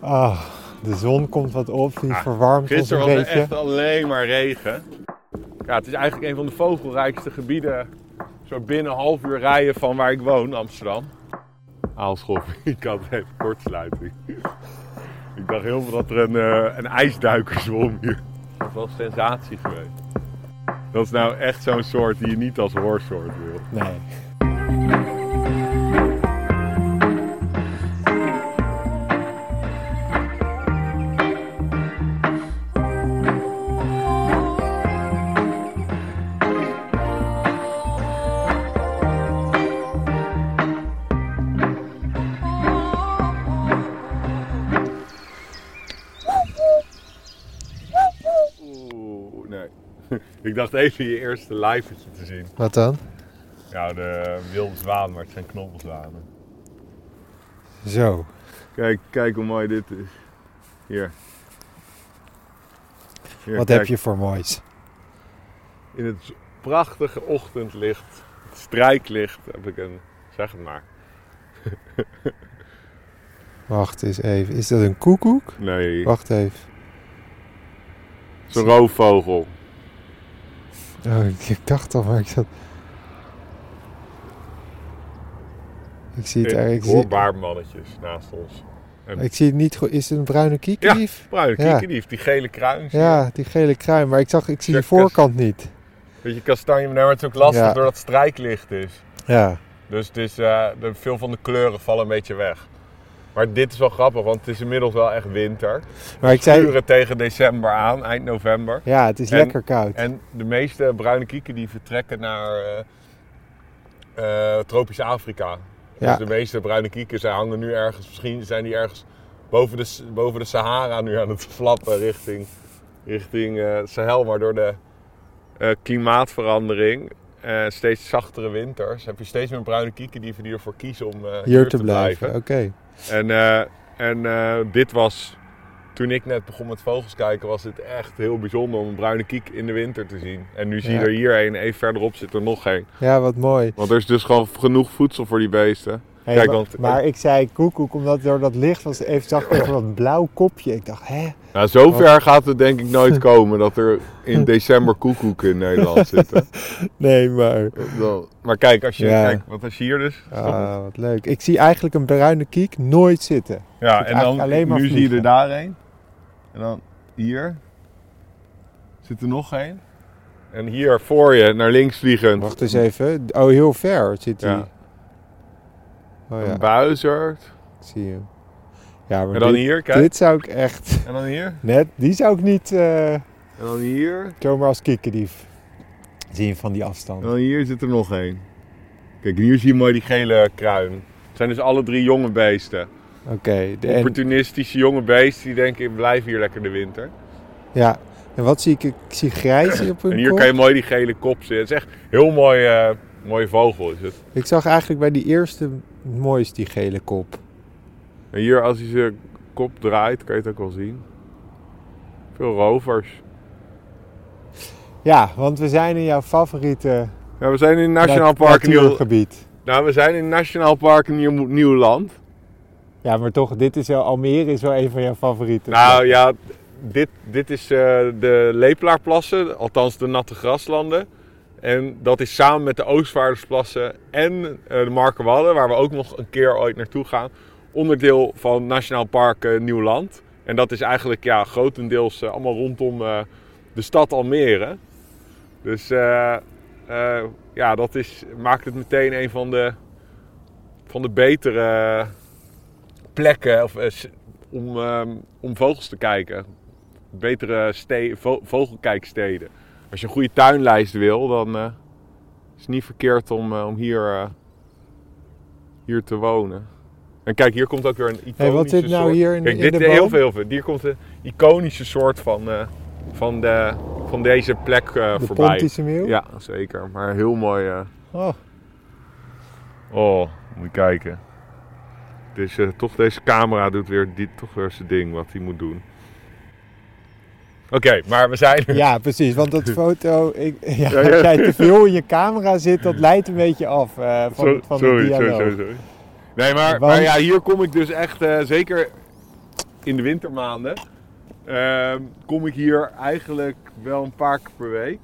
Ah, de zon komt wat op, die verwarmt ons een Gisteren was het beetje. echt alleen maar regen. Ja, het is eigenlijk een van de vogelrijkste gebieden. Zo binnen een half uur rijden van waar ik woon, Amsterdam. Aalschot, ik had even kortsluiting. Ik dacht heel veel dat er een, eh, een ijsduiker zwom hier. Dat was een sensatie geweest. Dat is nou echt zo'n soort die je niet als hoorsoort wil. Nee. Even je eerste liveetje te zien. Wat dan? Ja, de wilde zwaan, maar het zijn knobbelzwanen. Zo. Kijk, kijk hoe mooi dit is. Hier. Hier, Wat kijk. heb je voor moois? In het prachtige ochtendlicht, het strijklicht, heb ik een... Zeg het maar. Wacht eens even. Is dat een koekoek? Nee, Wacht even. het is een roofvogel. Oh, ik, ik dacht al, maar ik zat... Ik zie het eigenlijk. Ik zie, Hoorbaar mannetjes naast ons. ik zie het niet goed. Is het een bruine kiekendief? Bruine Ja. kiekendief, die gele kruin. je? Ja, die gele kruin. Maar ik, zag, ik zie de voorkant niet. Beetje kastanje, maar het is ook lastig Ja. doordat het strijklicht is. Ja. Dus het is, eh, veel van de kleuren vallen een beetje weg. Maar dit is wel grappig, want het is inmiddels wel echt winter. Maar ik zei... Sturen tegen december aan, eind november. Ja, het is En- lekker koud. En de meeste bruine kieken die vertrekken naar eh, tropisch Afrika. Ja. Dus de meeste bruine kieken zij hangen nu ergens, misschien zijn die ergens boven de, boven de Sahara nu aan het flappen richting, richting eh, Sahel. Maar door de klimaatverandering steeds zachtere winters heb je steeds meer bruine kieken die die ervoor kiezen om eh, Hier te blijven. Oké. En, eh, en eh, dit was, toen ik net begon met vogels kijken, was het echt heel bijzonder om een bruine kiek in de winter te zien. En nu zie je Ja. er hier een, even verderop zit er nog een. Ja, wat mooi. Want er is dus gewoon genoeg voedsel voor die beesten. Hey, Kijk, maar, want- maar ik zei koekoek, omdat door dat licht was, even zag ik even dat blauw kopje. Ik dacht, hè? Nou, zover gaat het denk ik nooit komen dat er in december koekoeken in Nederland zitten. Nee, maar... Maar kijk, als je, Ja. kijk, wat je hier dus... Ah, wat leuk. Ik zie eigenlijk een bruine kiek nooit zitten. Ja, en dan eigenlijk alleen maar nu zie je er daar een. En dan hier zit er nog een. En hier voor je, naar links vliegend, Wacht eens even. Oh, heel ver zit hij. Ja. Oh ja, een buizerd. ik zie hem. Ja, maar En dan dit, hier, kijk. dit zou ik echt... En dan hier. Net, die zou ik niet eh En dan hier. zomaar als kikkerdief zien van die afstand. En dan hier zit er nog één. Kijk, hier zie je mooi die gele kruin. Het zijn dus alle drie jonge beesten. Oké, de- Opportunistische jonge beesten die denken, ik blijf hier lekker de winter. ja. En wat zie ik? Ik zie grijs op hun En hier kop. kan je mooi die gele kop zien. Het is echt een heel mooi, eh, mooie vogel is het. Ik zag eigenlijk bij die eerste mooist die gele kop. En hier als hij zijn kop draait, kan je het ook wel zien. Veel rovers. Ja, want we zijn in jouw favoriete Ja, we zijn in Nationaal nat- Park Nieuw... natuurgebied. Nou, we zijn in Nationaal Park Nieuw... Nieuwland. Ja, maar toch, dit is wel, Almere is wel een van jouw favoriete. Nou ja, dit, dit is eh, de Lepelaarplassen, althans de natte graslanden. En dat is samen met de Oostvaardersplassen en eh, de Markenwadden, waar we ook nog een keer ooit naartoe gaan, onderdeel van Nationaal Park eh, Nieuwland. En dat is eigenlijk ja, grotendeels eh, allemaal rondom eh, de stad Almere. Dus ja, dat is, maakt het meteen een van de, van de betere plekken of, om, ehm, om vogels te kijken. Betere ste- vo- vogelkijksteden. Als je een goede tuinlijst wil, dan is het niet verkeerd om, om hier, hier te wonen. En kijk, hier komt ook weer een iconische Hey, wat zit nou soort- hier in- Kijk, in dit de heel boom? veel, heel veel. Hier komt een iconische soort van, eh, van, de, van deze plek eh, de voorbij. Pontische meeuw? Ja, zeker. Maar heel mooi. eh, Oh, Oh, moet je kijken. Dus toch deze camera doet weer die, toch weer zijn ding wat hij moet doen. Oké, maar we zijn ja, precies. Want dat foto, ik, ja, Ja, ja. als jij te veel in je camera zit, dat leidt een beetje af van, van sorry, de sorry, dialoog. sorry, sorry. Nee, maar, Want- maar ja, hier kom ik dus echt eh, zeker in de wintermaanden ehm, kom ik hier eigenlijk wel een paar keer per week.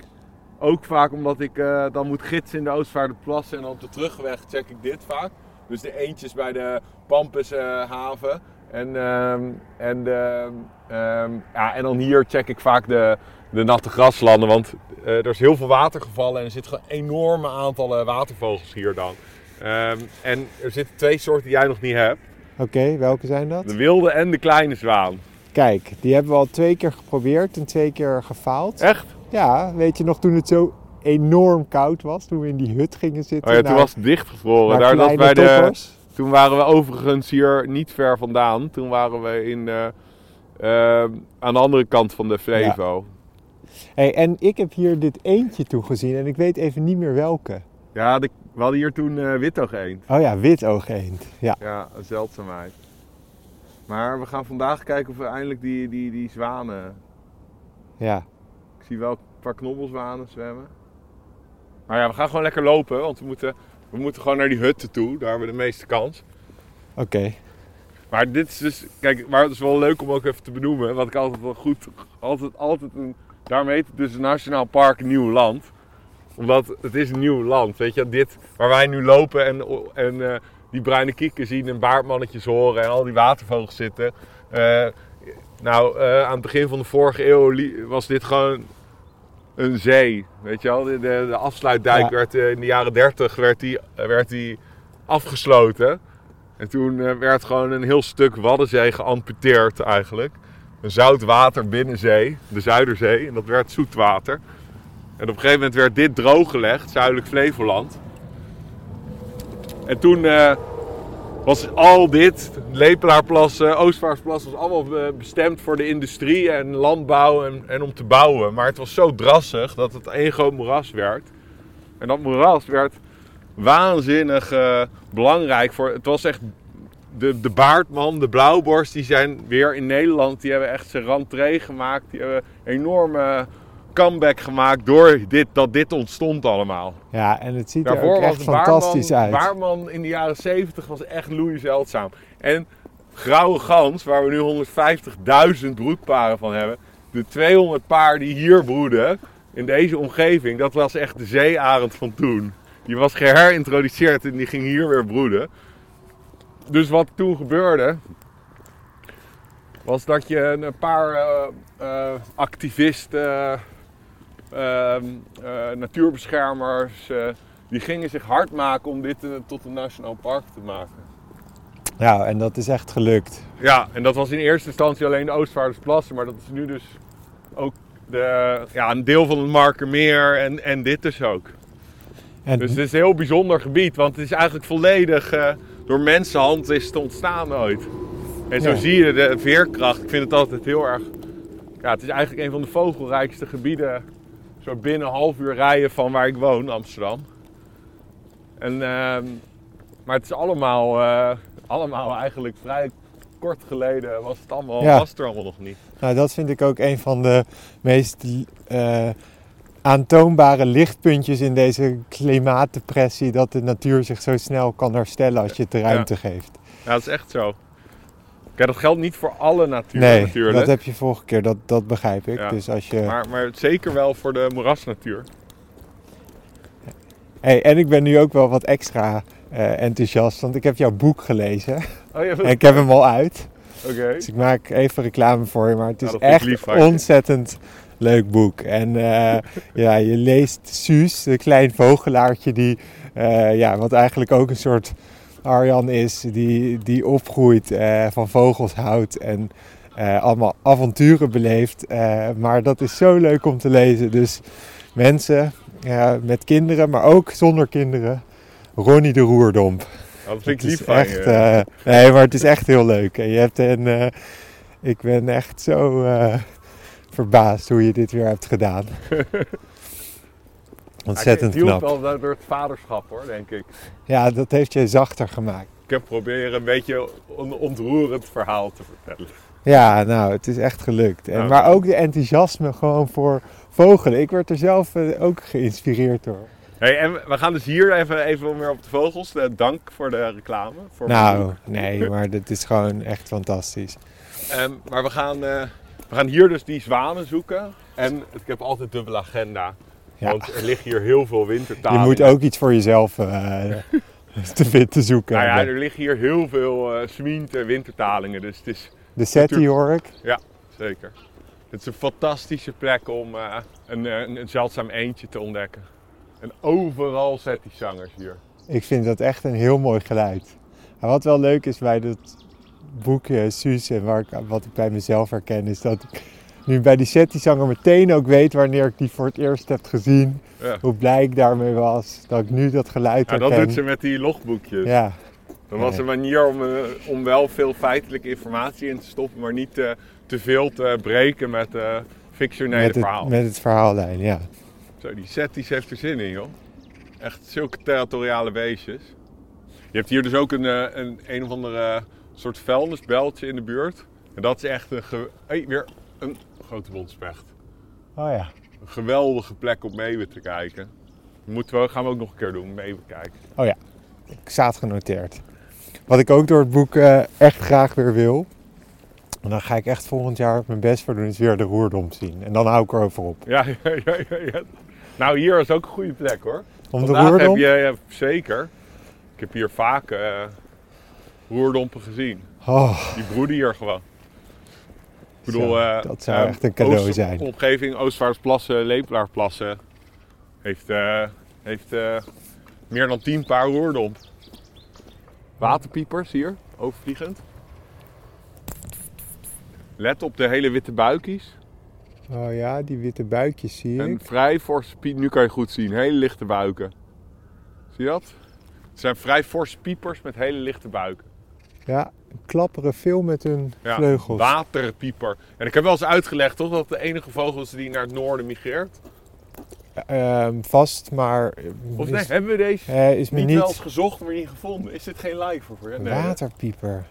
Ook vaak omdat ik eh, dan moet gidsen in de Oostvaarderplassen en op de terugweg check ik dit vaak. Dus de eentjes bij de Pampushaven. en, ehm, en, ehm, ja, en dan hier check ik vaak de, de natte graslanden. Want eh, er is heel veel water gevallen en er zitten gewoon enorme aantallen watervogels hier dan. Ehm, en er zitten twee soorten die jij nog niet hebt. Oké, welke zijn dat? De wilde en de kleine zwaan. Kijk, die hebben we al twee keer geprobeerd en twee keer gefaald. Echt? Ja, weet je nog toen het zo enorm koud was, toen we in die hut gingen zitten? Oh ja, toen naar- was het dichtgevroren. Daar, dat kleine bij de, toen waren we overigens hier niet ver vandaan. Toen waren we in, eh, ehm, aan de andere kant van de Flevo. Hey, en ik heb hier dit eentje toegezien en ik weet even niet meer welke. Ja, de- we hadden hier toen eh witoog-eend. Oh ja, witoog-eend. Ja. Ja, een zeldzaamheid. Maar we gaan vandaag kijken of we eindelijk die, die, die zwanen... ja. Ik zie wel een paar knobbelzwanen zwemmen. Maar ja, we gaan gewoon lekker lopen, want we moeten, we moeten gewoon naar die hutten toe. Daar hebben we de meeste kans. Oké. Maar dit is dus, kijk, maar het is wel leuk om ook even te benoemen. Wat ik altijd wel goed, altijd, altijd een, daarom heet het dus een Nationaal Park Nieuw Land. Omdat het is een nieuw land, weet je. Dit, waar wij nu lopen en, en eh, die bruine kieken zien en baardmannetjes horen en al die watervogels zitten. Eh, nou, eh, aan het begin van de vorige eeuw was dit gewoon een zee, weet je wel. De, de, de afsluitdijk Ja. werd in de jaren 30 werd die, werd die afgesloten. En toen werd gewoon een heel stuk Waddenzee geamputeerd eigenlijk. Een zoutwater binnenzee, de Zuiderzee, en dat werd zoetwater. En op een gegeven moment werd dit drooggelegd, zuidelijk Flevoland. En toen eh, was al dit, Lepelaarplassen, Oostvaardersplassen, was allemaal eh, bestemd voor de industrie en landbouw en, en om te bouwen. Maar het was zo drassig dat het één groot moeras werd. En dat moeras werd waanzinnig eh, belangrijk voor. Het was echt. De, de baardman, de blauwborst, die zijn weer in Nederland. Die hebben echt zijn rentree gemaakt. Die hebben enorme comeback gemaakt door dit, dat dit ontstond allemaal. Ja, en het ziet er ook echt fantastisch baarman, uit. baarman in de jaren 70 was echt loei zeldzaam. En grauwe gans, waar we nu 150.000 broedparen van hebben. De 200 paar die hier broeden, in deze omgeving, dat was echt de zeearend van toen. Die was geherintroduceerd en die ging hier weer broeden. Dus wat toen gebeurde, was dat je een paar eh, eh, activisten, natuurbeschermers, eh, die gingen zich hard maken om dit eh, tot een nationaal park te maken. Ja, en dat is echt gelukt. Ja, en dat was in eerste instantie alleen de Oostvaardersplassen, maar dat is nu dus ook de, ja, een deel van het Markermeer en, en dit dus ook. En Dus het is een heel bijzonder gebied, want het is eigenlijk volledig eh, door mensenhand is het ontstaan ooit. En zo Ja. zie je de veerkracht. Ik vind het altijd heel erg. Ja, het is eigenlijk een van de vogelrijkste gebieden. Zo binnen een half uur rijden van waar ik woon, Amsterdam. En, ehm, maar het is allemaal, eh, allemaal eigenlijk vrij kort geleden was het allemaal, Ja. was er allemaal nog niet. nou, dat vind ik ook een van de meest eh, aantoonbare lichtpuntjes in deze klimaatdepressie. Dat de natuur zich zo snel kan herstellen als je het de ruimte geeft. Ja, dat is echt zo. Kijk, dat geldt niet voor alle natuur nee, natuurlijk. dat heb je vorige keer, dat, dat begrijp ik. Ja. Dus als je... Maar, maar zeker wel voor de moerasnatuur. Hey, en ik ben nu ook wel wat extra eh, enthousiast, want ik heb jouw boek gelezen. Oh, ja, en ik heb hem al uit. Oké. Dus ik maak even reclame voor je, maar het is Nou, lief echt ontzettend leuk boek. En eh, ja, je leest Suus, een klein vogelaartje die, eh, ja, wat eigenlijk ook een soort Arjan is, die, die opgroeit, eh, van vogels houdt en eh, allemaal avonturen beleeft. Eh, maar dat is zo leuk om te lezen. Dus mensen met kinderen, maar ook zonder kinderen. Ronnie de Roerdomp. Oh, dat vind ik lief van echt, je. nee, maar het is echt heel leuk. En je hebt een, ik ben echt zo verbaasd hoe je dit weer hebt gedaan. Ontzettend Ja, het hielp knap. wel door het vaderschap hoor, denk ik. Ja, dat heeft je zachter gemaakt. Ik heb proberen een beetje een ontroerend verhaal te vertellen. Ja, nou, het is echt gelukt. En, Ja. Maar ook de enthousiasme gewoon voor vogelen. Ik werd er zelf eh, ook geïnspireerd door. Hey, en we gaan dus hier even, even weer op de vogels. Eh, dank voor de reclame. Voor Nou, nee, maar dit is gewoon echt fantastisch. Ehm, maar we gaan, eh, we gaan hier dus die zwanen zoeken. En ik heb altijd dubbele agenda. Ja. Want er liggen hier heel veel Je wintertalen. moet ook iets voor jezelf eh, te, te zoeken. Nou ja, er liggen hier heel veel uh, Smient en wintertalingen. Dus het is De SETI hoor ik. zeker. Het is een fantastische plek om eh, een, een, een zeldzaam eendje te ontdekken. En overal zet die zangers hier. Ik vind dat echt een heel mooi geluid. En wat wel leuk is bij dat boekje Suus en waar ik, wat ik bij mezelf herken, is dat ik nu bij die SETI-zanger meteen ook weet wanneer ik die voor het eerst heb gezien. Ja. Hoe blij ik daarmee was. Dat ik nu dat geluid Ja, dat doet ze met die logboekjes. Ja, Dat was een manier om, eh, om wel veel feitelijke informatie in te stoppen, maar niet eh, te veel te breken met eh fictionele met het, verhaal. met het verhaallijn, ja. Zo, die Setties heeft er zin in, joh. Echt zulke territoriale beestjes. Je hebt hier dus ook een, een, een of andere soort vuilnisbeltje in de buurt. En dat is echt een, ge- hey, weer een grote bondspecht. Oh ja. Een geweldige plek om meeuwen te kijken. Moeten we, gaan we ook nog een keer doen, meeuwen kijken. Ik staat genoteerd. Wat ik ook door het boek eh, echt graag weer wil. En dan ga ik echt volgend jaar mijn best voor doen, is weer de roerdom zien. En dan hou ik erover op. Ja, ja, ja, ja, ja. Nou, hier is ook een goede plek hoor. Om de roerdom? heb je, ja, zeker. Ik heb hier vaak eh roerdompen gezien. Oh, Die broeden hier gewoon. Ik bedoel, Zo, eh, dat zou eh, echt een cadeau Oost- zijn. Omgeving Oostvaardersplassen, Lepelaarplassen heeft, eh, heeft meer dan 10 paar roerdomp. Waterpiepers hier, overvliegend. Let op de hele witte buikjes. oh ja, die witte buikjes zie En ik. vrij forse piep, nu kan je goed zien, hele lichte buiken. Zie je dat? Het zijn vrij forse piepers met hele lichte buiken. Ja, klapperen veel met hun Ja, vleugels. Waterpieper. En ik heb wel eens uitgelegd toch dat de enige vogel is die naar het noorden migreert. Ehm, vast, maar eh, Of is, hebben we deze eh, is me niet, wel eens gezocht, maar niet gevonden? Is dit geen like voor? Nee, waterpieper.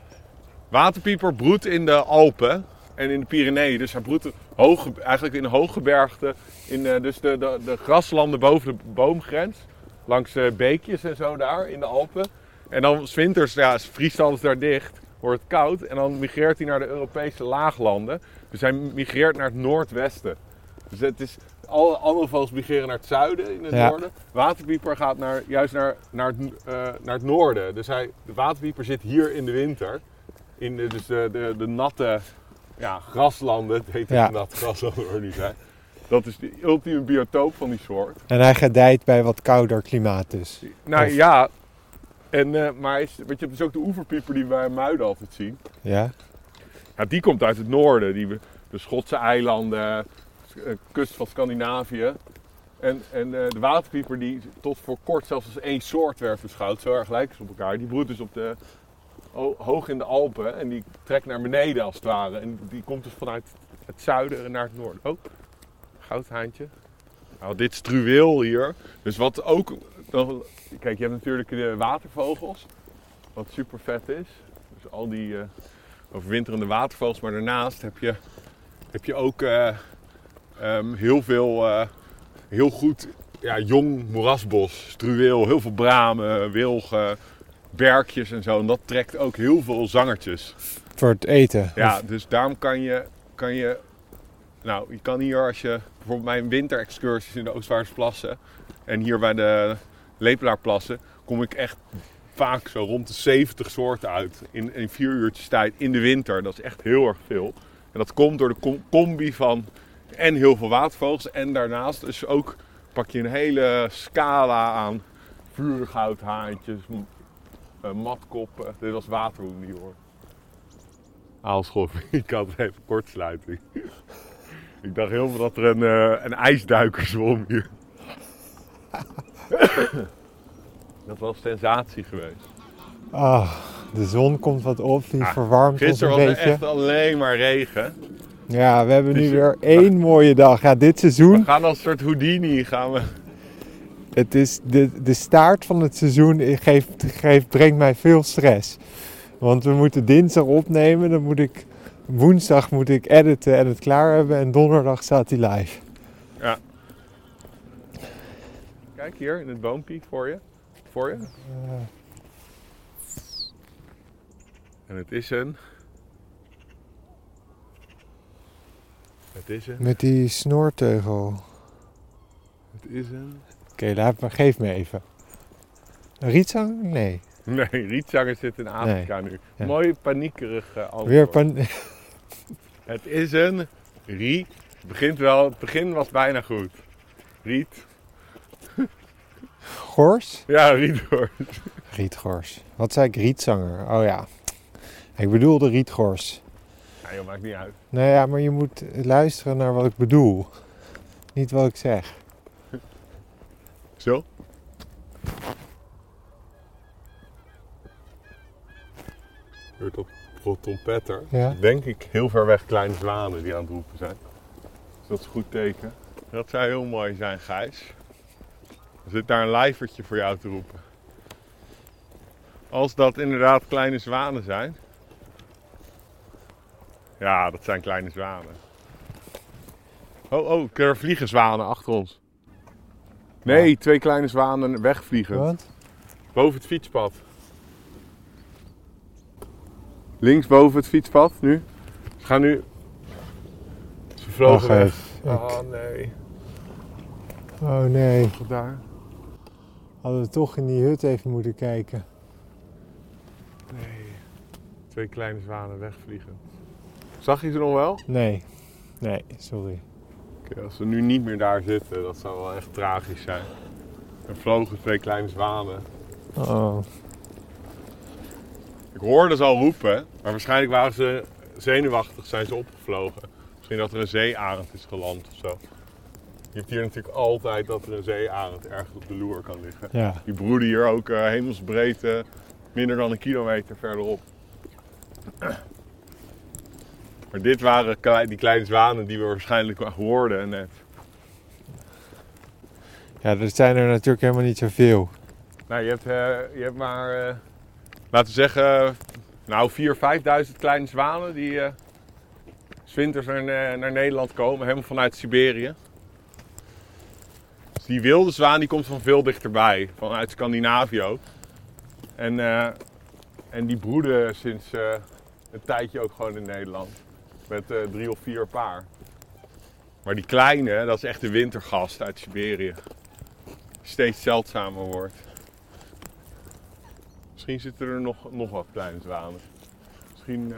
Waterpieper broedt in de Alpen en in de Pyreneeën. Dus hij broedt hoog, eigenlijk in de hooggebergte. In eh, dus de, de, de graslanden boven de boomgrens. Langs beekjes en zo daar in de Alpen. En dan winters, ja, vriest alles daar dicht. Wordt het koud. En dan migreert hij naar de Europese laaglanden. Dus hij migreert naar het noordwesten. Dus het is, alle andere vogels migreren naar het zuiden in het Ja. noorden. Waterpieper gaat naar, juist naar, naar, het, eh, naar het noorden. Dus hij, de waterpieper zit hier in de winter. In de, dus de, de, de natte ja, graslanden. Het heet Ja. nat graslanden waar nu zijn. Dat is de ultieme biotoop van die soort. En hij gedijt bij wat kouder klimaat dus. Nou Of- ja, en, eh, maar is, weet je, dus ook de oeverpieper die we bij Muiden altijd zien. Ja? Ja, die komt uit het noorden. Die, de Schotse eilanden, eh, kust van Scandinavië. En, en eh, de waterpieper die tot voor kort zelfs als één soort werd beschouwd, zo erg lijken ze op elkaar. Die broedt dus op de, ho- hoog in de Alpen en die trekt naar beneden als het ware. En die komt dus vanuit het zuiden naar het noorden. Oh, goudhaantje. Nou, dit struweel hier. Dus wat ook... Kijk, je hebt natuurlijk de watervogels, wat super vet is. Dus al die... eh, overwinterende watervogels. Maar daarnaast heb je, heb je ook eh, ehm, heel veel, eh, heel goed ja, jong moerasbos, struweel, heel veel bramen, wilgen, berkjes en zo. En dat trekt ook heel veel zangertjes. Voor het eten. Ja, Of- dus daarom kan je, kan je, nou, je kan hier als je bijvoorbeeld mijn winterexcursies in de Oostvaardersplassen en hier bij de Lepelaarplassen, kom ik echt vaak zo rond de 70 soorten uit in, vier uurtjes tijd in de winter. Dat is echt heel erg veel. En dat komt door de com- combi van en heel veel watervogels en daarnaast dus ook pak je een hele scala aan vuurgoudhaantjes, eh, matkoppen. Dit was waterhoen die hoor. Aalscholf, ik had even kortsluiting. ik dacht heel veel dat er een, eh, een ijsduiker zwom hier. dat was sensatie geweest. Ah, de zon komt wat op, die Ah, verwarmt ons Gisteren een was het beetje. echt alleen maar regen. Ja, we hebben nu Dus- weer één mooie dag. Ja, dit We seizoen, gaan als een soort Houdini gaan we. het is de, de staart van het seizoen geeft, geeft, brengt mij veel stress. Want we moeten dinsdag opnemen, dan moet ik woensdag moet ik editen en het klaar hebben en donderdag staat hij live. Kijk, hier in het boompje voor je. Voor je. En het is een. Het is een. met die snoorteugel. Het is een. Oké, laat maar, geef me even. Een rietzang? Nee. Nee, rietzanger zit in Afrika nu. Ja. Mooi paniekerig antwoord. Weer pan... Het is een riet. Het begint wel. Het begin was bijna goed. Riet. Gors? Ja, riethoor. Rietgors. Wat zei ik? Rietzanger. Oh ja. Ik bedoelde rietgors. Ja, joh, maakt niet uit. Nou ja, maar je moet luisteren naar wat ik bedoel. Niet wat ik zeg. Zo? Hoort op op trompetter. Ja. Denk ik heel ver weg kleine zwanen die aan het roepen zijn. Dus dat is een goed teken. Dat zou heel mooi zijn, Gijs. Er zit daar een lijvertje voor jou te roepen. Als dat inderdaad kleine zwanen zijn. Ja, dat zijn kleine zwanen. Oh, oh, er vliegen zwanen achter ons. Nee, twee kleine zwanen wegvliegen. Wat? Boven het fietspad. Links boven het fietspad nu. Ze gaan nu. Ze vlogen Wacht weg. Oh nee. Oh nee. Daar? Hadden we toch in die hut even moeten kijken. Nee. Twee kleine zwanen wegvliegen. Zag je ze nog wel? Nee. Nee, sorry. Oké, als ze nu niet meer daar zitten, dat zou wel echt tragisch zijn. Er vlogen twee kleine zwanen. Oh. Ik hoorde ze al roepen, maar waarschijnlijk waren ze zenuwachtig, zijn ze opgevlogen. Misschien dat er een zeearend is geland of zo. Je hebt hier natuurlijk altijd dat er een zeearend ergens op de loer kan liggen. Ja. Die broeden hier ook eh, hemelsbreed eh, minder dan een kilometer verderop. Maar dit waren klei- die kleine zwanen die we waarschijnlijk hoorden net. Ja, er zijn er natuurlijk helemaal niet zoveel. Nou, je hebt, eh, je hebt maar, laten we zeggen, nou 4.000, 5.000 kleine zwanen die eh 's winters naar, naar Nederland komen, helemaal vanuit Siberië. Die wilde zwaan die komt van veel dichterbij, vanuit Scandinavië. En, eh, en die broeden sinds eh, een tijdje ook gewoon in Nederland. Met eh, drie of vier paar. Maar die kleine, dat is echt de wintergast uit Siberië. Steeds zeldzamer wordt. Misschien zitten er nog, nog wat kleine zwanen. Misschien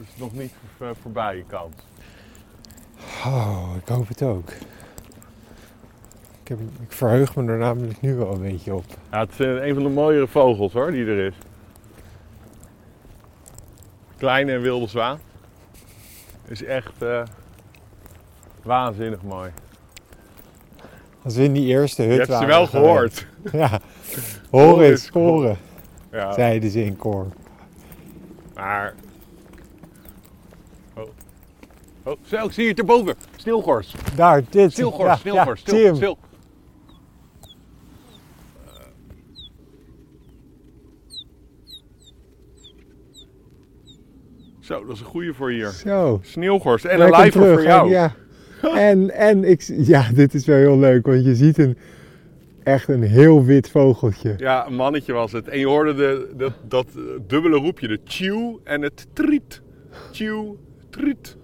is het nog niet voor- voorbij je. Oh, ik hoop het ook. Ik, heb, ik verheug me er namelijk nu wel een beetje op. Ja, het is eh, een van de mooiere vogels hoor, die er is. Kleine en wilde zwaan. Is echt eh, waanzinnig mooi. Als we in die eerste hut Je hebt ze waren wel gehoord. Ja. Horen Horen is scoren, Ja, zeiden ze in koor. maar... Oh. Oh, zo, ik zie je het erboven. Sneeuwgors. Daar, dit. Sneeuwgors, ja, sneeuwgors. ja, zie stil, hem. stil. Zo, dat is een goede voor hier. Zo. Sneeuwgors en een terug, voor jou. en Ja. En, en ik, ja, dit is wel heel leuk, want je ziet een, echt een heel wit vogeltje. Ja, een mannetje was het. En je hoorde de, dat, dat dubbele roepje, de tjoe en het triet. Tjoe, triet.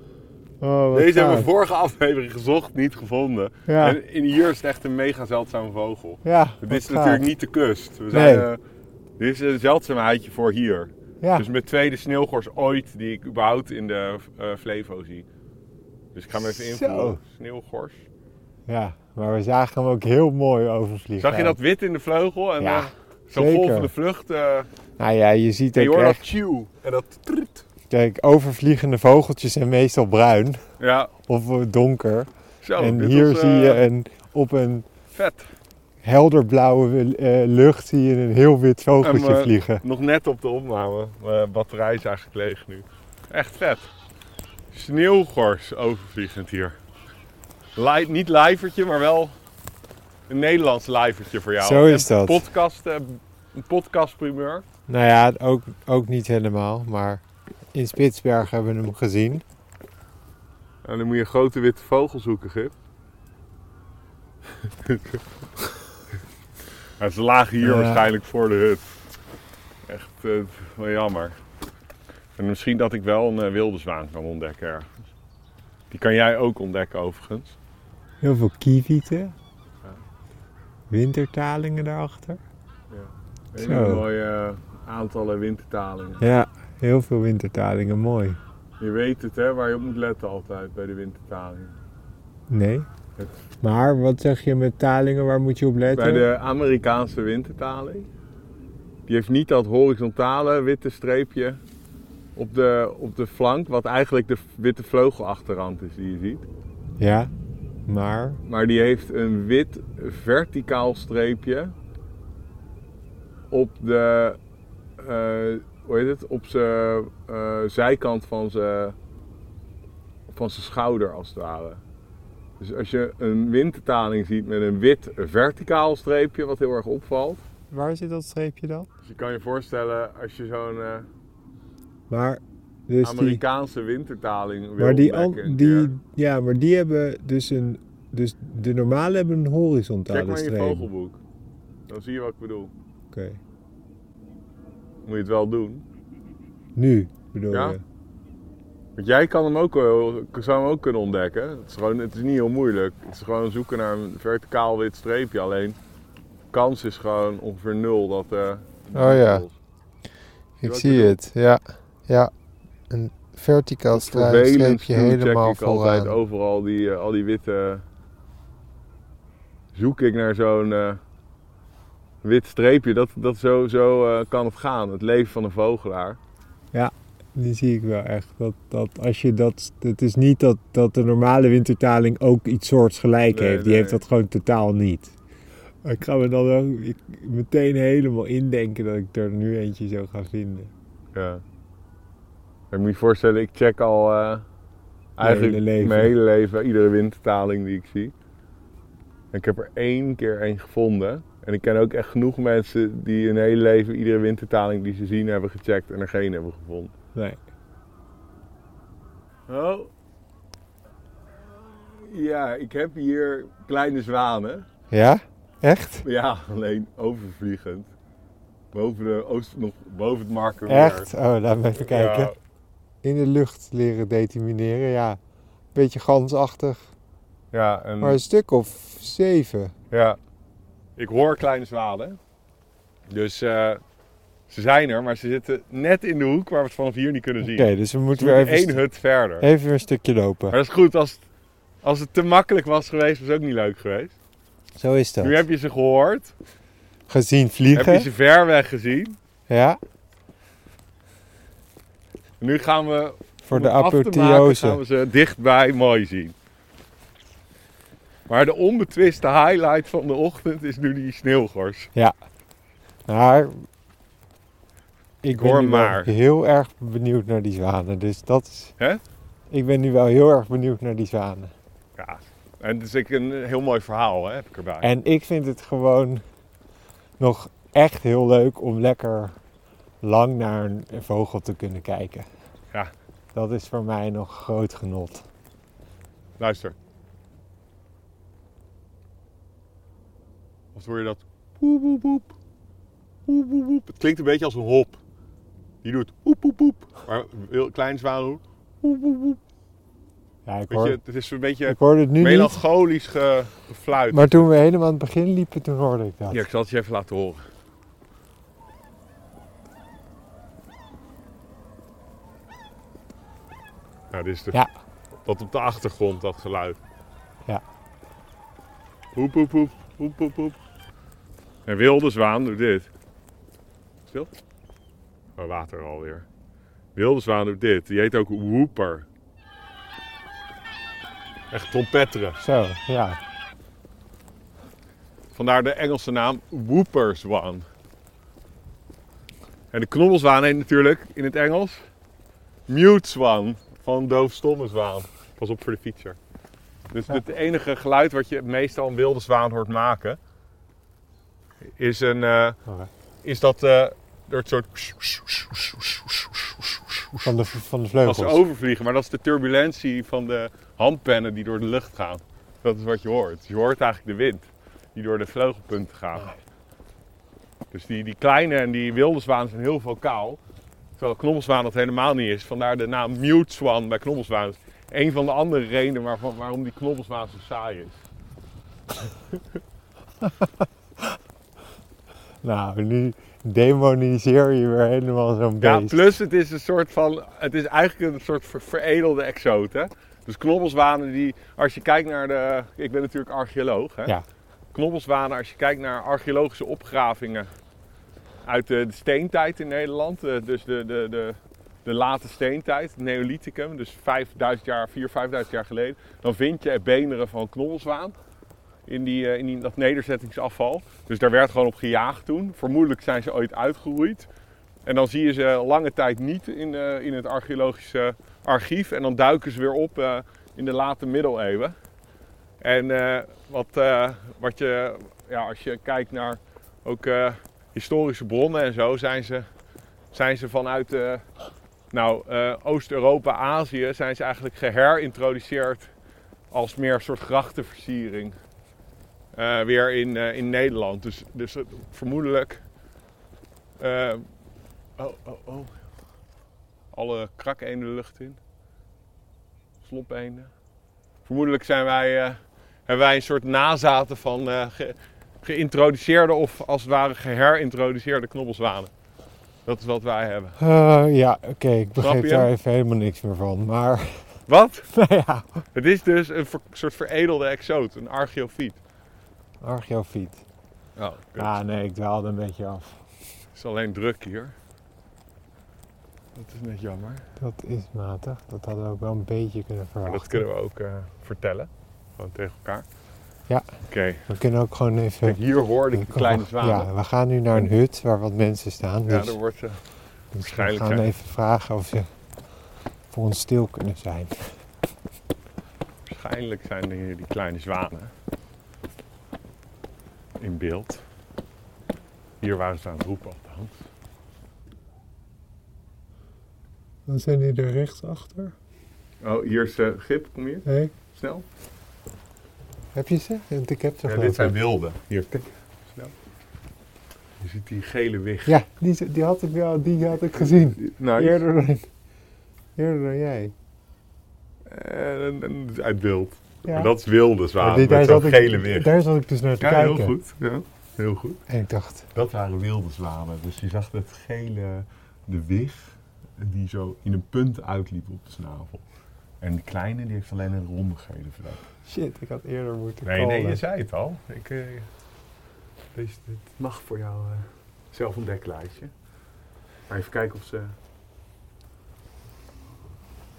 Oh, Deze hebben we vorige aflevering gezocht, niet gevonden. Ja. En in hier is het echt een mega zeldzame vogel. Ja, Dit is gaaf. natuurlijk niet de kust. We zijn, Nee. dit is een zeldzaamheidje voor hier. Ja, Dus mijn tweede sneeuwgors ooit die ik überhaupt in de eh Flevo zie. Dus ik ga hem even Zo. invullen. Sneeuwgors. ja, maar we zagen hem ook heel mooi overvliegen. Zag je dat wit in de vleugel? En Ja, eh, zo'n zeker. golvende vlucht. eh Nou ja, je ziet en je hoort dat echt... tjoe en dat triet. Kijk, overvliegende vogeltjes zijn meestal bruin Ja, of donker. zo. en hier was, zie je een, op een Vet. Helderblauwe eh, lucht zie je een heel wit vogeltje En, eh, vliegen. Nog net op de opname. Mijn batterij is eigenlijk leeg nu. Echt vet. Sneeuwgors overvliegend hier. Niet lijvertje, maar wel een Nederlands lijvertje voor jou. Zo is En dat. Podcast, eh, een podcast primeur. Nou ja, ook, ook niet helemaal, maar in Spitsbergen hebben we hem gezien. En dan moet je een grote witte vogel zoeken, Gip. Ja, ze lagen hier Ja. waarschijnlijk voor de hut. Echt eh, wel jammer. En misschien dat ik wel een eh, wilde zwaan kan ontdekken ergens. Die kan jij ook ontdekken overigens. Heel veel kievieten. Wintertalingen daarachter. Hele Zo. mooie eh, aantallen wintertalingen. Ja, heel veel wintertalingen. Mooi. Je weet het hè, waar je op moet letten altijd bij de wintertalingen. Nee. Maar wat zeg je met talingen? Waar moet je op letten? Bij de Amerikaanse wintertaling. Die heeft niet dat horizontale witte streepje op de, op de flank, wat eigenlijk de witte vleugelachterrand is die je ziet. Ja, maar... Maar die heeft een wit verticaal streepje op de, eh, hoe heet het, op zijn eh, zijkant van zijn van zijn schouder als het ware. Dus als je een wintertaling ziet met een wit verticaal streepje, wat heel erg opvalt. Waar zit dat streepje dan? Dus je kan je voorstellen als je zo'n eh, Maar, dus die, Amerikaanse wintertaling wil maar die, een die, ja, maar die hebben dus een, dus de normale hebben een horizontale Check maar in je streep. vogelboek. Dan zie je wat ik bedoel. Oké. Moet je het wel doen. Nu bedoel Ja? je? Want jij kan hem ook, wel- zou hem ook kunnen ontdekken. Het is, gewoon, het is niet heel moeilijk. Het is gewoon zoeken naar een verticaal wit streepje. Alleen, kans is gewoon ongeveer nul dat... eh, Oh ja. Ik zie het, ja. Ja, een verticaal streepje helemaal check ik altijd overal die, eh, al die witte... Zoek ik naar zo'n eh, wit streepje. Dat, dat zo, zo eh, kan het gaan. Het leven van een vogelaar. Die zie ik wel echt. Dat, dat als je dat, het is niet dat, dat de normale wintertaling ook iets soortgelijk Nee, heeft. Die nee. heeft dat gewoon totaal niet. Maar Ik ga me dan ook ik, meteen helemaal indenken dat ik er nu eentje zou gaan vinden. Ja. Ik moet je voorstellen, ik check al eh, eigenlijk hele leven. mijn hele leven iedere wintertaling die ik zie. En ik heb er één keer één gevonden. En ik ken ook echt genoeg mensen die hun hele leven iedere wintertaling die ze zien hebben gecheckt en er geen hebben gevonden. Nee. Oh. Ja, ik heb hier kleine zwanen. Ja? Echt? Ja, alleen overvliegend. Boven, de oost, nog boven het marker. Echt? Oh, laat me even kijken. Ja, In de lucht leren determineren, ja. Beetje gansachtig. ja, en Maar een stuk of zeven. Ja. Ik hoor kleine zwanen. Dus eh, ze zijn er, maar ze zitten net in de hoek waar we het vanaf hier niet kunnen zien. Oké, dus we moeten weer even, één hut verder. even weer een stukje lopen. Maar dat is goed, als het, als het te makkelijk was geweest, was het ook niet leuk geweest. Zo is dat. Nu heb je ze gehoord, Gezien heb vliegen. je ze ver weg gezien. Ja, En nu gaan we, voor de apotheose. gaan we ze dichtbij mooi zien. Maar de onbetwiste highlight van de ochtend is nu die sneeuwgors. Maar ik hoor ben nu wel maar. heel erg benieuwd naar die zwanen. Dus dat is... Hè? Ik ben nu wel heel erg benieuwd naar die zwanen. Ja, en het is ook een heel mooi verhaal, hè, heb ik erbij. En ik vind het gewoon nog echt heel leuk om lekker lang naar een vogel te kunnen kijken. Ja. Dat is voor mij nog groot genot. Luister. Wat hoor je dat? Poep, poep, poep. Poep, poep, poep. Het klinkt een beetje als een hop. Die doet poep, poep, poep. Maar heel klein zwaan doet poep, poep, poep. Ja, ik, Weet hoor, je, het is een beetje ik hoorde het nu niet. melancholisch ge, gefluit. Maar toen we helemaal aan het begin liepen, toen hoorde ik dat. Ja, ik zal het je even laten horen. Nou, dit is de, Ja. dat op de achtergrond, dat geluid. Ja. Poep, poep, poep, poep, poep, poep. En wilde zwaan doet dit. Stil? Oh, water alweer. Wilde zwaan doet dit. Die heet ook whooper. Echt trompetteren. Zo, ja. Vandaar de Engelse naam whooperzwaan. En de knobbelzwaan heet natuurlijk in het Engels mute swan van doofstomme zwaan. Pas op voor de fietser. Dus Ja. het enige geluid wat je meestal een wilde zwaan hoort maken, is, een, eh, Oké. is dat eh door het soort Van de, van de als vleugels. ze overvliegen, maar dat is de turbulentie van de handpennen die door de lucht gaan. Dat is wat je hoort. Je hoort eigenlijk de wind die door de vleugelpunten gaat. Dus die, die kleine en die wilde zwaan zijn heel vocaal. Terwijl knobbelzwaan dat helemaal niet is. Vandaar de naam mute swan bij knobbelzwaan. Dat een van de andere redenen waarvan, waarom die knobbelzwaan zo saai is. Nou, nu demoniseer je weer helemaal zo'n Ja, beest. plus het is een soort van, het is eigenlijk een soort ver- veredelde exoot. Hè? Dus knobbelzwanen die, als je kijkt naar de, ik ben natuurlijk archeoloog. Hè? Ja. Knobbelzwanen, als je kijkt naar archeologische opgravingen uit de, de steentijd in Nederland. eh, Dus de, de, de, de late steentijd, het Neolithicum, dus 5000 jaar, 4.000, 5.000 jaar geleden. Dan vind je beeneren van knobbelzwaan in, die, eh, in dat nederzettingsafval. Dus daar werd gewoon op gejaagd toen. Vermoedelijk zijn ze ooit uitgeroeid. En dan zie je ze lange tijd niet in, eh, in het archeologische archief. En dan duiken ze weer op eh, in de late middeleeuwen. En wat, wat je, ja, als je kijkt naar ook historische bronnen en zo, zijn ze, zijn ze vanuit nou, Oost-Europa, Azië, zijn ze eigenlijk geherintroduceerd als meer een soort grachtenversiering. Eh, weer in, eh, in Nederland. Dus, dus vermoedelijk. eh, oh, oh, oh. Alle krakeenden de lucht in. Slopeenden. Vermoedelijk zijn wij, hebben wij een soort nazaten van ge- geïntroduceerde of als het ware geherintroduceerde knobbelzwanen. Dat is wat wij hebben. Ja, oké, ik begreep je? daar even helemaal niks meer van. Maar, Wat? nou ja, Het is dus een soort veredelde exoot, een archeofiet. Archeofiet. Oh, Ah, nee, ik dwaalde een beetje af. Het is alleen druk hier. Dat is net jammer. Dat is matig. Dat hadden we ook wel een beetje kunnen Maar verwachten. dat kunnen we ook eh, vertellen. Gewoon tegen elkaar. Ja. Oké. We kunnen ook gewoon even... Kijk, hier hoorde ik de kleine zwanen. Ja, we gaan nu naar een hut waar wat mensen staan. Ja, Dus, er wordt... eh, dus waarschijnlijk we gaan zijn- even vragen of ze voor ons stil kunnen zijn. waarschijnlijk zijn er hier die kleine zwanen. In beeld. Hier waren ze aan het roepen althans. Dan zijn die er rechts achter. Oh, hier is eh Gip, kom hier. Hé, Snel. heb je ze? Want ik heb ze Ja, dit zijn wilde. Hier, kijk. Snel. Je ziet die gele wig. Ja, die, die, had ik wel, die had ik gezien. Nou, Eerder dan, eerder dan jij. eh, en- en uit beeld. Ja. Maar dat is wilde Maar die- met zo'n gele ik, wig. daar zat ik dus naar te Ja, kijken. heel goed. Ja, heel goed. En ik dacht, Dat waren wilde zwanen. Dus je zag het gele, de wig, die zo in een punt uitliep op de snavel. En de kleine, die heeft alleen een ronde gele vlek. shit, ik had eerder moeten Nee, nee, je zei het al. Ik, eh, deze, dit mag voor jou eh zelfontdeklijstje. Maar even kijken of ze...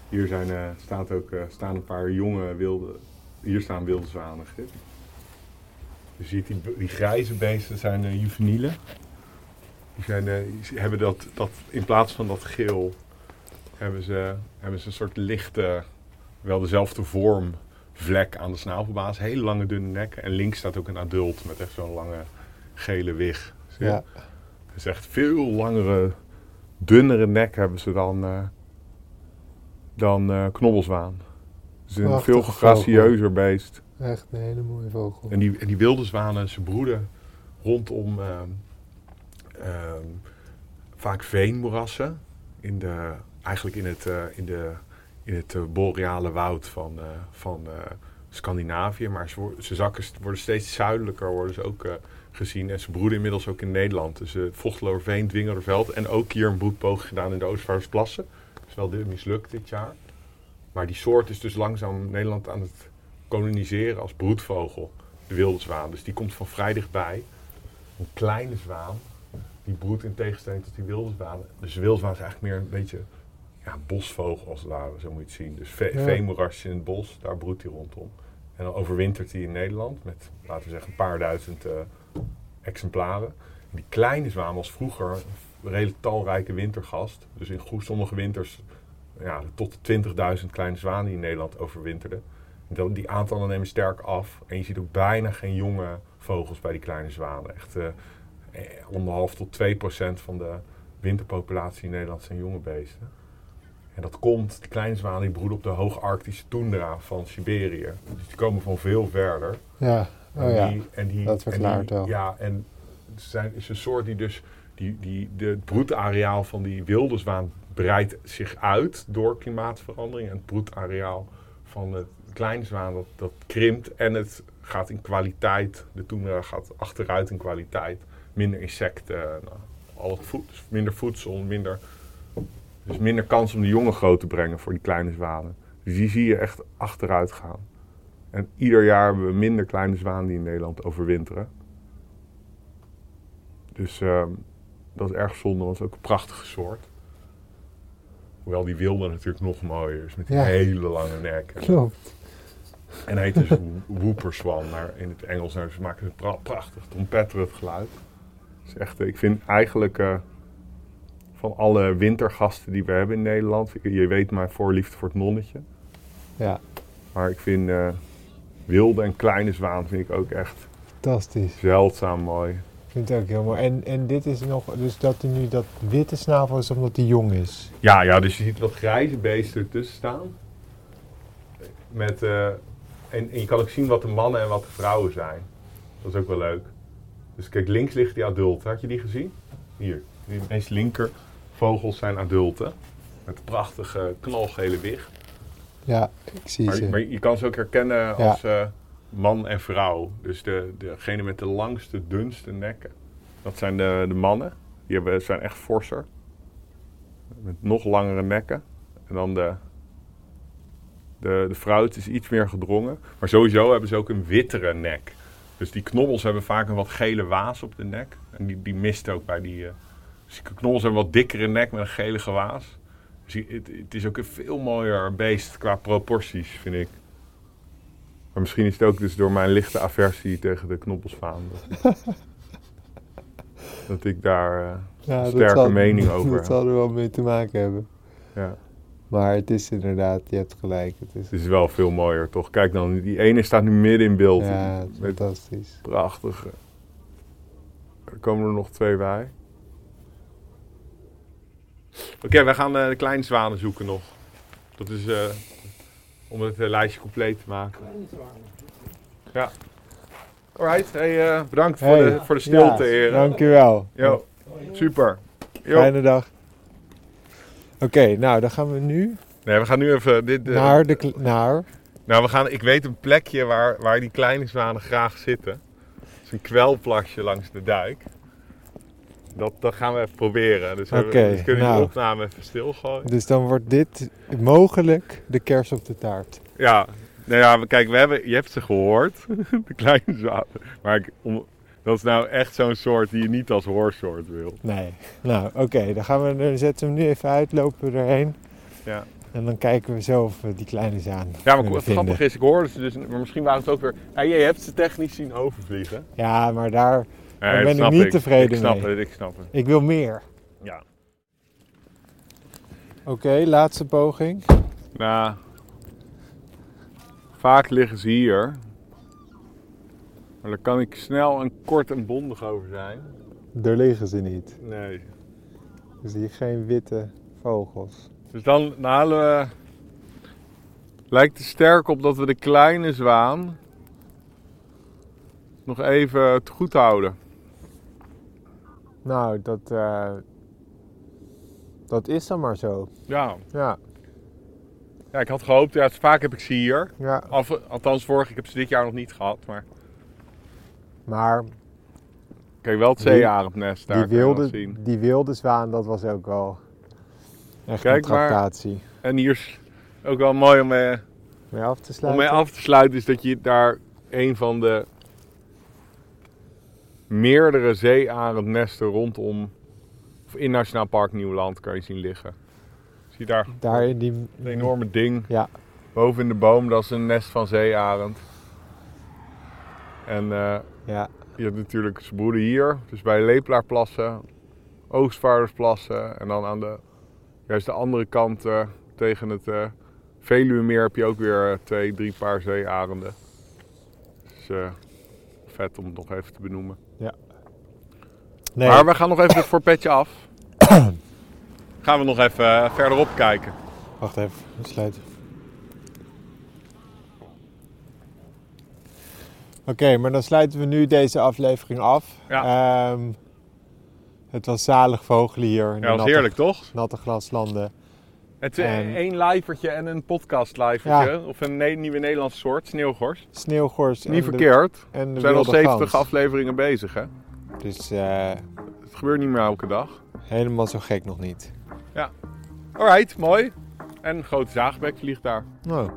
Hier zijn, eh, staat ook, eh, staan een paar jonge wilde... Hier staan wilde zwanen. Je ziet die, die grijze beesten zijn eh juvenielen. Die, zijn, eh, hebben dat, dat, in plaats van dat geel, hebben ze, hebben ze een soort lichte, wel dezelfde vorm, vlek aan de snavelbaas. Hele lange dunne nek. En links staat ook een adult met echt zo'n lange gele wig. Zie je? Ja, Het is echt veel langere, dunnere nek hebben ze dan, eh, dan knobbelzwaan. Het is een Prachtige veel gracieuzer beest. echt een hele mooie vogel. En die, en die wilde zwanen, ze broeden rondom ehm, ehm, vaak veenmoerassen. In de, eigenlijk in het, eh, in de, in het eh, boreale woud van, eh, van eh, Scandinavië. Maar ze, ze zakken, worden steeds zuidelijker worden ze ook eh, gezien. En ze broeden inmiddels ook in Nederland. Dus uh, Vochteloorveen, Dwingerderveld. En ook hier een broedpoging gedaan in de Oostvaardersplassen. Dat is wel mislukt dit jaar. Maar die soort is dus langzaam Nederland aan het koloniseren als broedvogel. De wilde zwaan. Dus die komt van vrij dichtbij. Een kleine zwaan. Die broedt in tegenstelling tot die wilde zwaan. Dus de wilde zwaan is eigenlijk meer een beetje ja, bosvogel als het ware. Zo moet je het zien. Dus ve Ja. veemoerasje in het bos. Daar broedt hij rondom. En dan overwintert hij in Nederland. Met, laten we zeggen, een paar duizend eh, exemplaren. En die kleine zwaan was vroeger een redelijk talrijke wintergast. Dus in goed, sommige winters ja, tot de 20.000 kleine zwanen die in Nederland overwinterden. Dat- Die aantallen nemen sterk af. En je ziet ook bijna geen jonge vogels bij die kleine zwanen. Echt eh, eh, anderhalf tot 2 procent van de winterpopulatie in Nederland zijn jonge beesten. En dat komt, die kleine zwanen die broeden op de hoogarctische toendra van Siberië. Dus die komen van veel verder. Ja, oh En ja. die- en die, dat en verklaart die- wel. Ja, en zijn, is een soort die dus die, die, de, het broedareaal van die wilde zwaan breidt zich uit door klimaatverandering. En het broedareaal van de kleine zwaan dat, dat krimpt en het gaat in kwaliteit, de toendra gaat achteruit in kwaliteit. Minder insecten, nou, al het voed, dus minder voedsel, minder, dus minder kans om de jongen groot te brengen voor die kleine zwanen. Dus die zie je echt achteruit gaan. En ieder jaar hebben we minder kleine zwanen die in Nederland overwinteren. Dus ehm, dat is erg zonde, want het is ook een prachtige soort. Hoewel die wilde natuurlijk nog mooier is, met die Ja. hele lange nek. Klopt. En heet dus naar, in het Engels. Nou, ze maken een pra- prachtig trompetterig geluid. Dus echt, eh, ik vind eigenlijk eh, van alle wintergasten die we hebben in Nederland... Je weet mijn voorliefde voor het nonnetje. Ja, Maar ik vind eh, wilde en kleine zwaan vind ik ook echt fantastisch. zeldzaam mooi. Ik vind het ook heel mooi. En, en dit is nog, dus dat hij nu dat witte snavel is omdat hij jong is. Ja, ja, dus je ziet wat grijze beesten ertussen staan. Met, eh, en, en je kan ook zien wat de mannen en wat de vrouwen zijn. Dat is ook wel leuk. Dus kijk, links ligt die adult. Had je die gezien? Hier. Die meest linker vogels zijn adulten. Met prachtige knalgele wicht. Ja, ik zie Maar, ze. maar je kan ze ook herkennen als eh, man en vrouw. Dus de, degene met de langste, dunste nekken. Dat zijn de, de mannen. Die hebben, zijn echt forser. Met nog langere nekken. En dan de, de, de vrouw, is iets meer gedrongen. Maar sowieso hebben ze ook een wittere nek. Dus die knobbels hebben vaak een wat gele waas op de nek. En die, die mist ook bij die... eh, dus knobbels hebben een wat dikkere nek met een gelige waas. Dus het, het is ook een veel mooier beest qua proporties, vind ik. Maar misschien is het ook dus door mijn lichte aversie tegen de knobbelsvaan. Dat, dat ik daar... eh, ja, dat sterke zal- mening over. Dat zal er wel mee te maken hebben. ja. Maar het is inderdaad, je hebt gelijk. Het is, Het is wel veel mooier, toch? Kijk dan, die ene staat nu midden in beeld. ja, fantastisch. prachtige... Er komen er nog twee bij. Oké, we gaan eh, de kleine zwanen zoeken nog. Dat is eh, om het eh, lijstje compleet te maken. Ja. Alright, hey, eh, bedankt voor, Hey, de, voor de stilte, ja, heren. Dankjewel. Jo, super. Jo. Fijne dag. Oké, nou dan gaan we nu Nee, we gaan nu even dit... eh, naar de... Naar... Nou, we gaan, ik weet een plekje waar, waar die kleine zwanen graag zitten. Het is een kwelplasje langs de dijk. Dat, dat gaan we even proberen. Dus, we, dus kunnen nou. die opname even stilgooien. Dus dan wordt dit mogelijk de kers op de taart. Ja, nou ja, kijk, we hebben, je hebt ze gehoord, de kleine zwanen. Maar ik, om, dat is nou echt zo'n soort die je niet als hoorsoort wil. Nee. Nou, oké, dan gaan we dan zetten we hem nu even uit, lopen we erheen. Ja, En dan kijken we zo of we die kleine zaan ja maar wat grappig is, ik hoorde ze dus, maar misschien waren het ook weer... Ja, je hebt ze technisch zien overvliegen. Ja, maar daar... Daar dat ben ik snap niet tevreden ik snap mee. Het, ik snap het. Ik wil meer. Ja. Oké, laatste poging. Nou, vaak liggen ze hier. Maar daar kan ik snel en kort en bondig over zijn. Daar liggen ze niet. Nee. Dus hier geen witte vogels. Dus dan, dan halen we... Lijkt er sterk op dat we de kleine zwaan nog even te goed houden. Nou, dat, eh, dat is dan maar zo. Ja. Ja, ja, ik had gehoopt, ja, vaak heb ik ze hier. ja. Af, althans, vorig, ik heb ze dit jaar nog niet gehad. Maar Maar kijk, wel het zeearendnest daar die wilde, zien. die wilde zwaan, dat was ook wel echt Kijk een maar. En hier is ook wel mooi om... eh, Mee af te Om sluiten. mee af te sluiten is dat je daar een van de meerdere zeearendnesten rondom, of in Nationaal Park Nieuwland kan je zien liggen. Zie je daar Daar in die... een enorme ding Ja, boven in de boom, dat is een nest van zeearend. En eh, ja, je hebt natuurlijk ze broeden hier, dus bij Lepelaarplassen, Oostvaardersplassen en dan aan de, juist de andere kant eh, tegen het eh Veluwemeer heb je ook weer twee, drie paar zeearenden. Dus vet om het nog even te benoemen. nee, Maar we gaan nog even het voorpetje af. gaan we nog even eh, verderop kijken. wacht even, sluiten. Oké, maar dan sluiten we nu deze aflevering af. Ja. Ehm, het was zalig vogelen hier in Ja, dat was natte, heerlijk, toch? natte glaslanden. Het is En- één lijvertje en een podcast lijvertje. Of een ne- nieuwe Nederlandse soort, sneeuwgors. Sneeuwgors Niet de, verkeerd. en We zijn al wilde 70 gans. afleveringen bezig, hè? Dus eh, Het gebeurt niet meer elke dag. helemaal zo gek nog niet. Alright, mooi. En een grote zaagbek vliegt daar. Nou,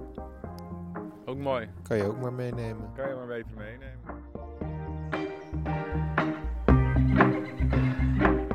Ook mooi. kan je ook maar meenemen. Kan je maar beter meenemen.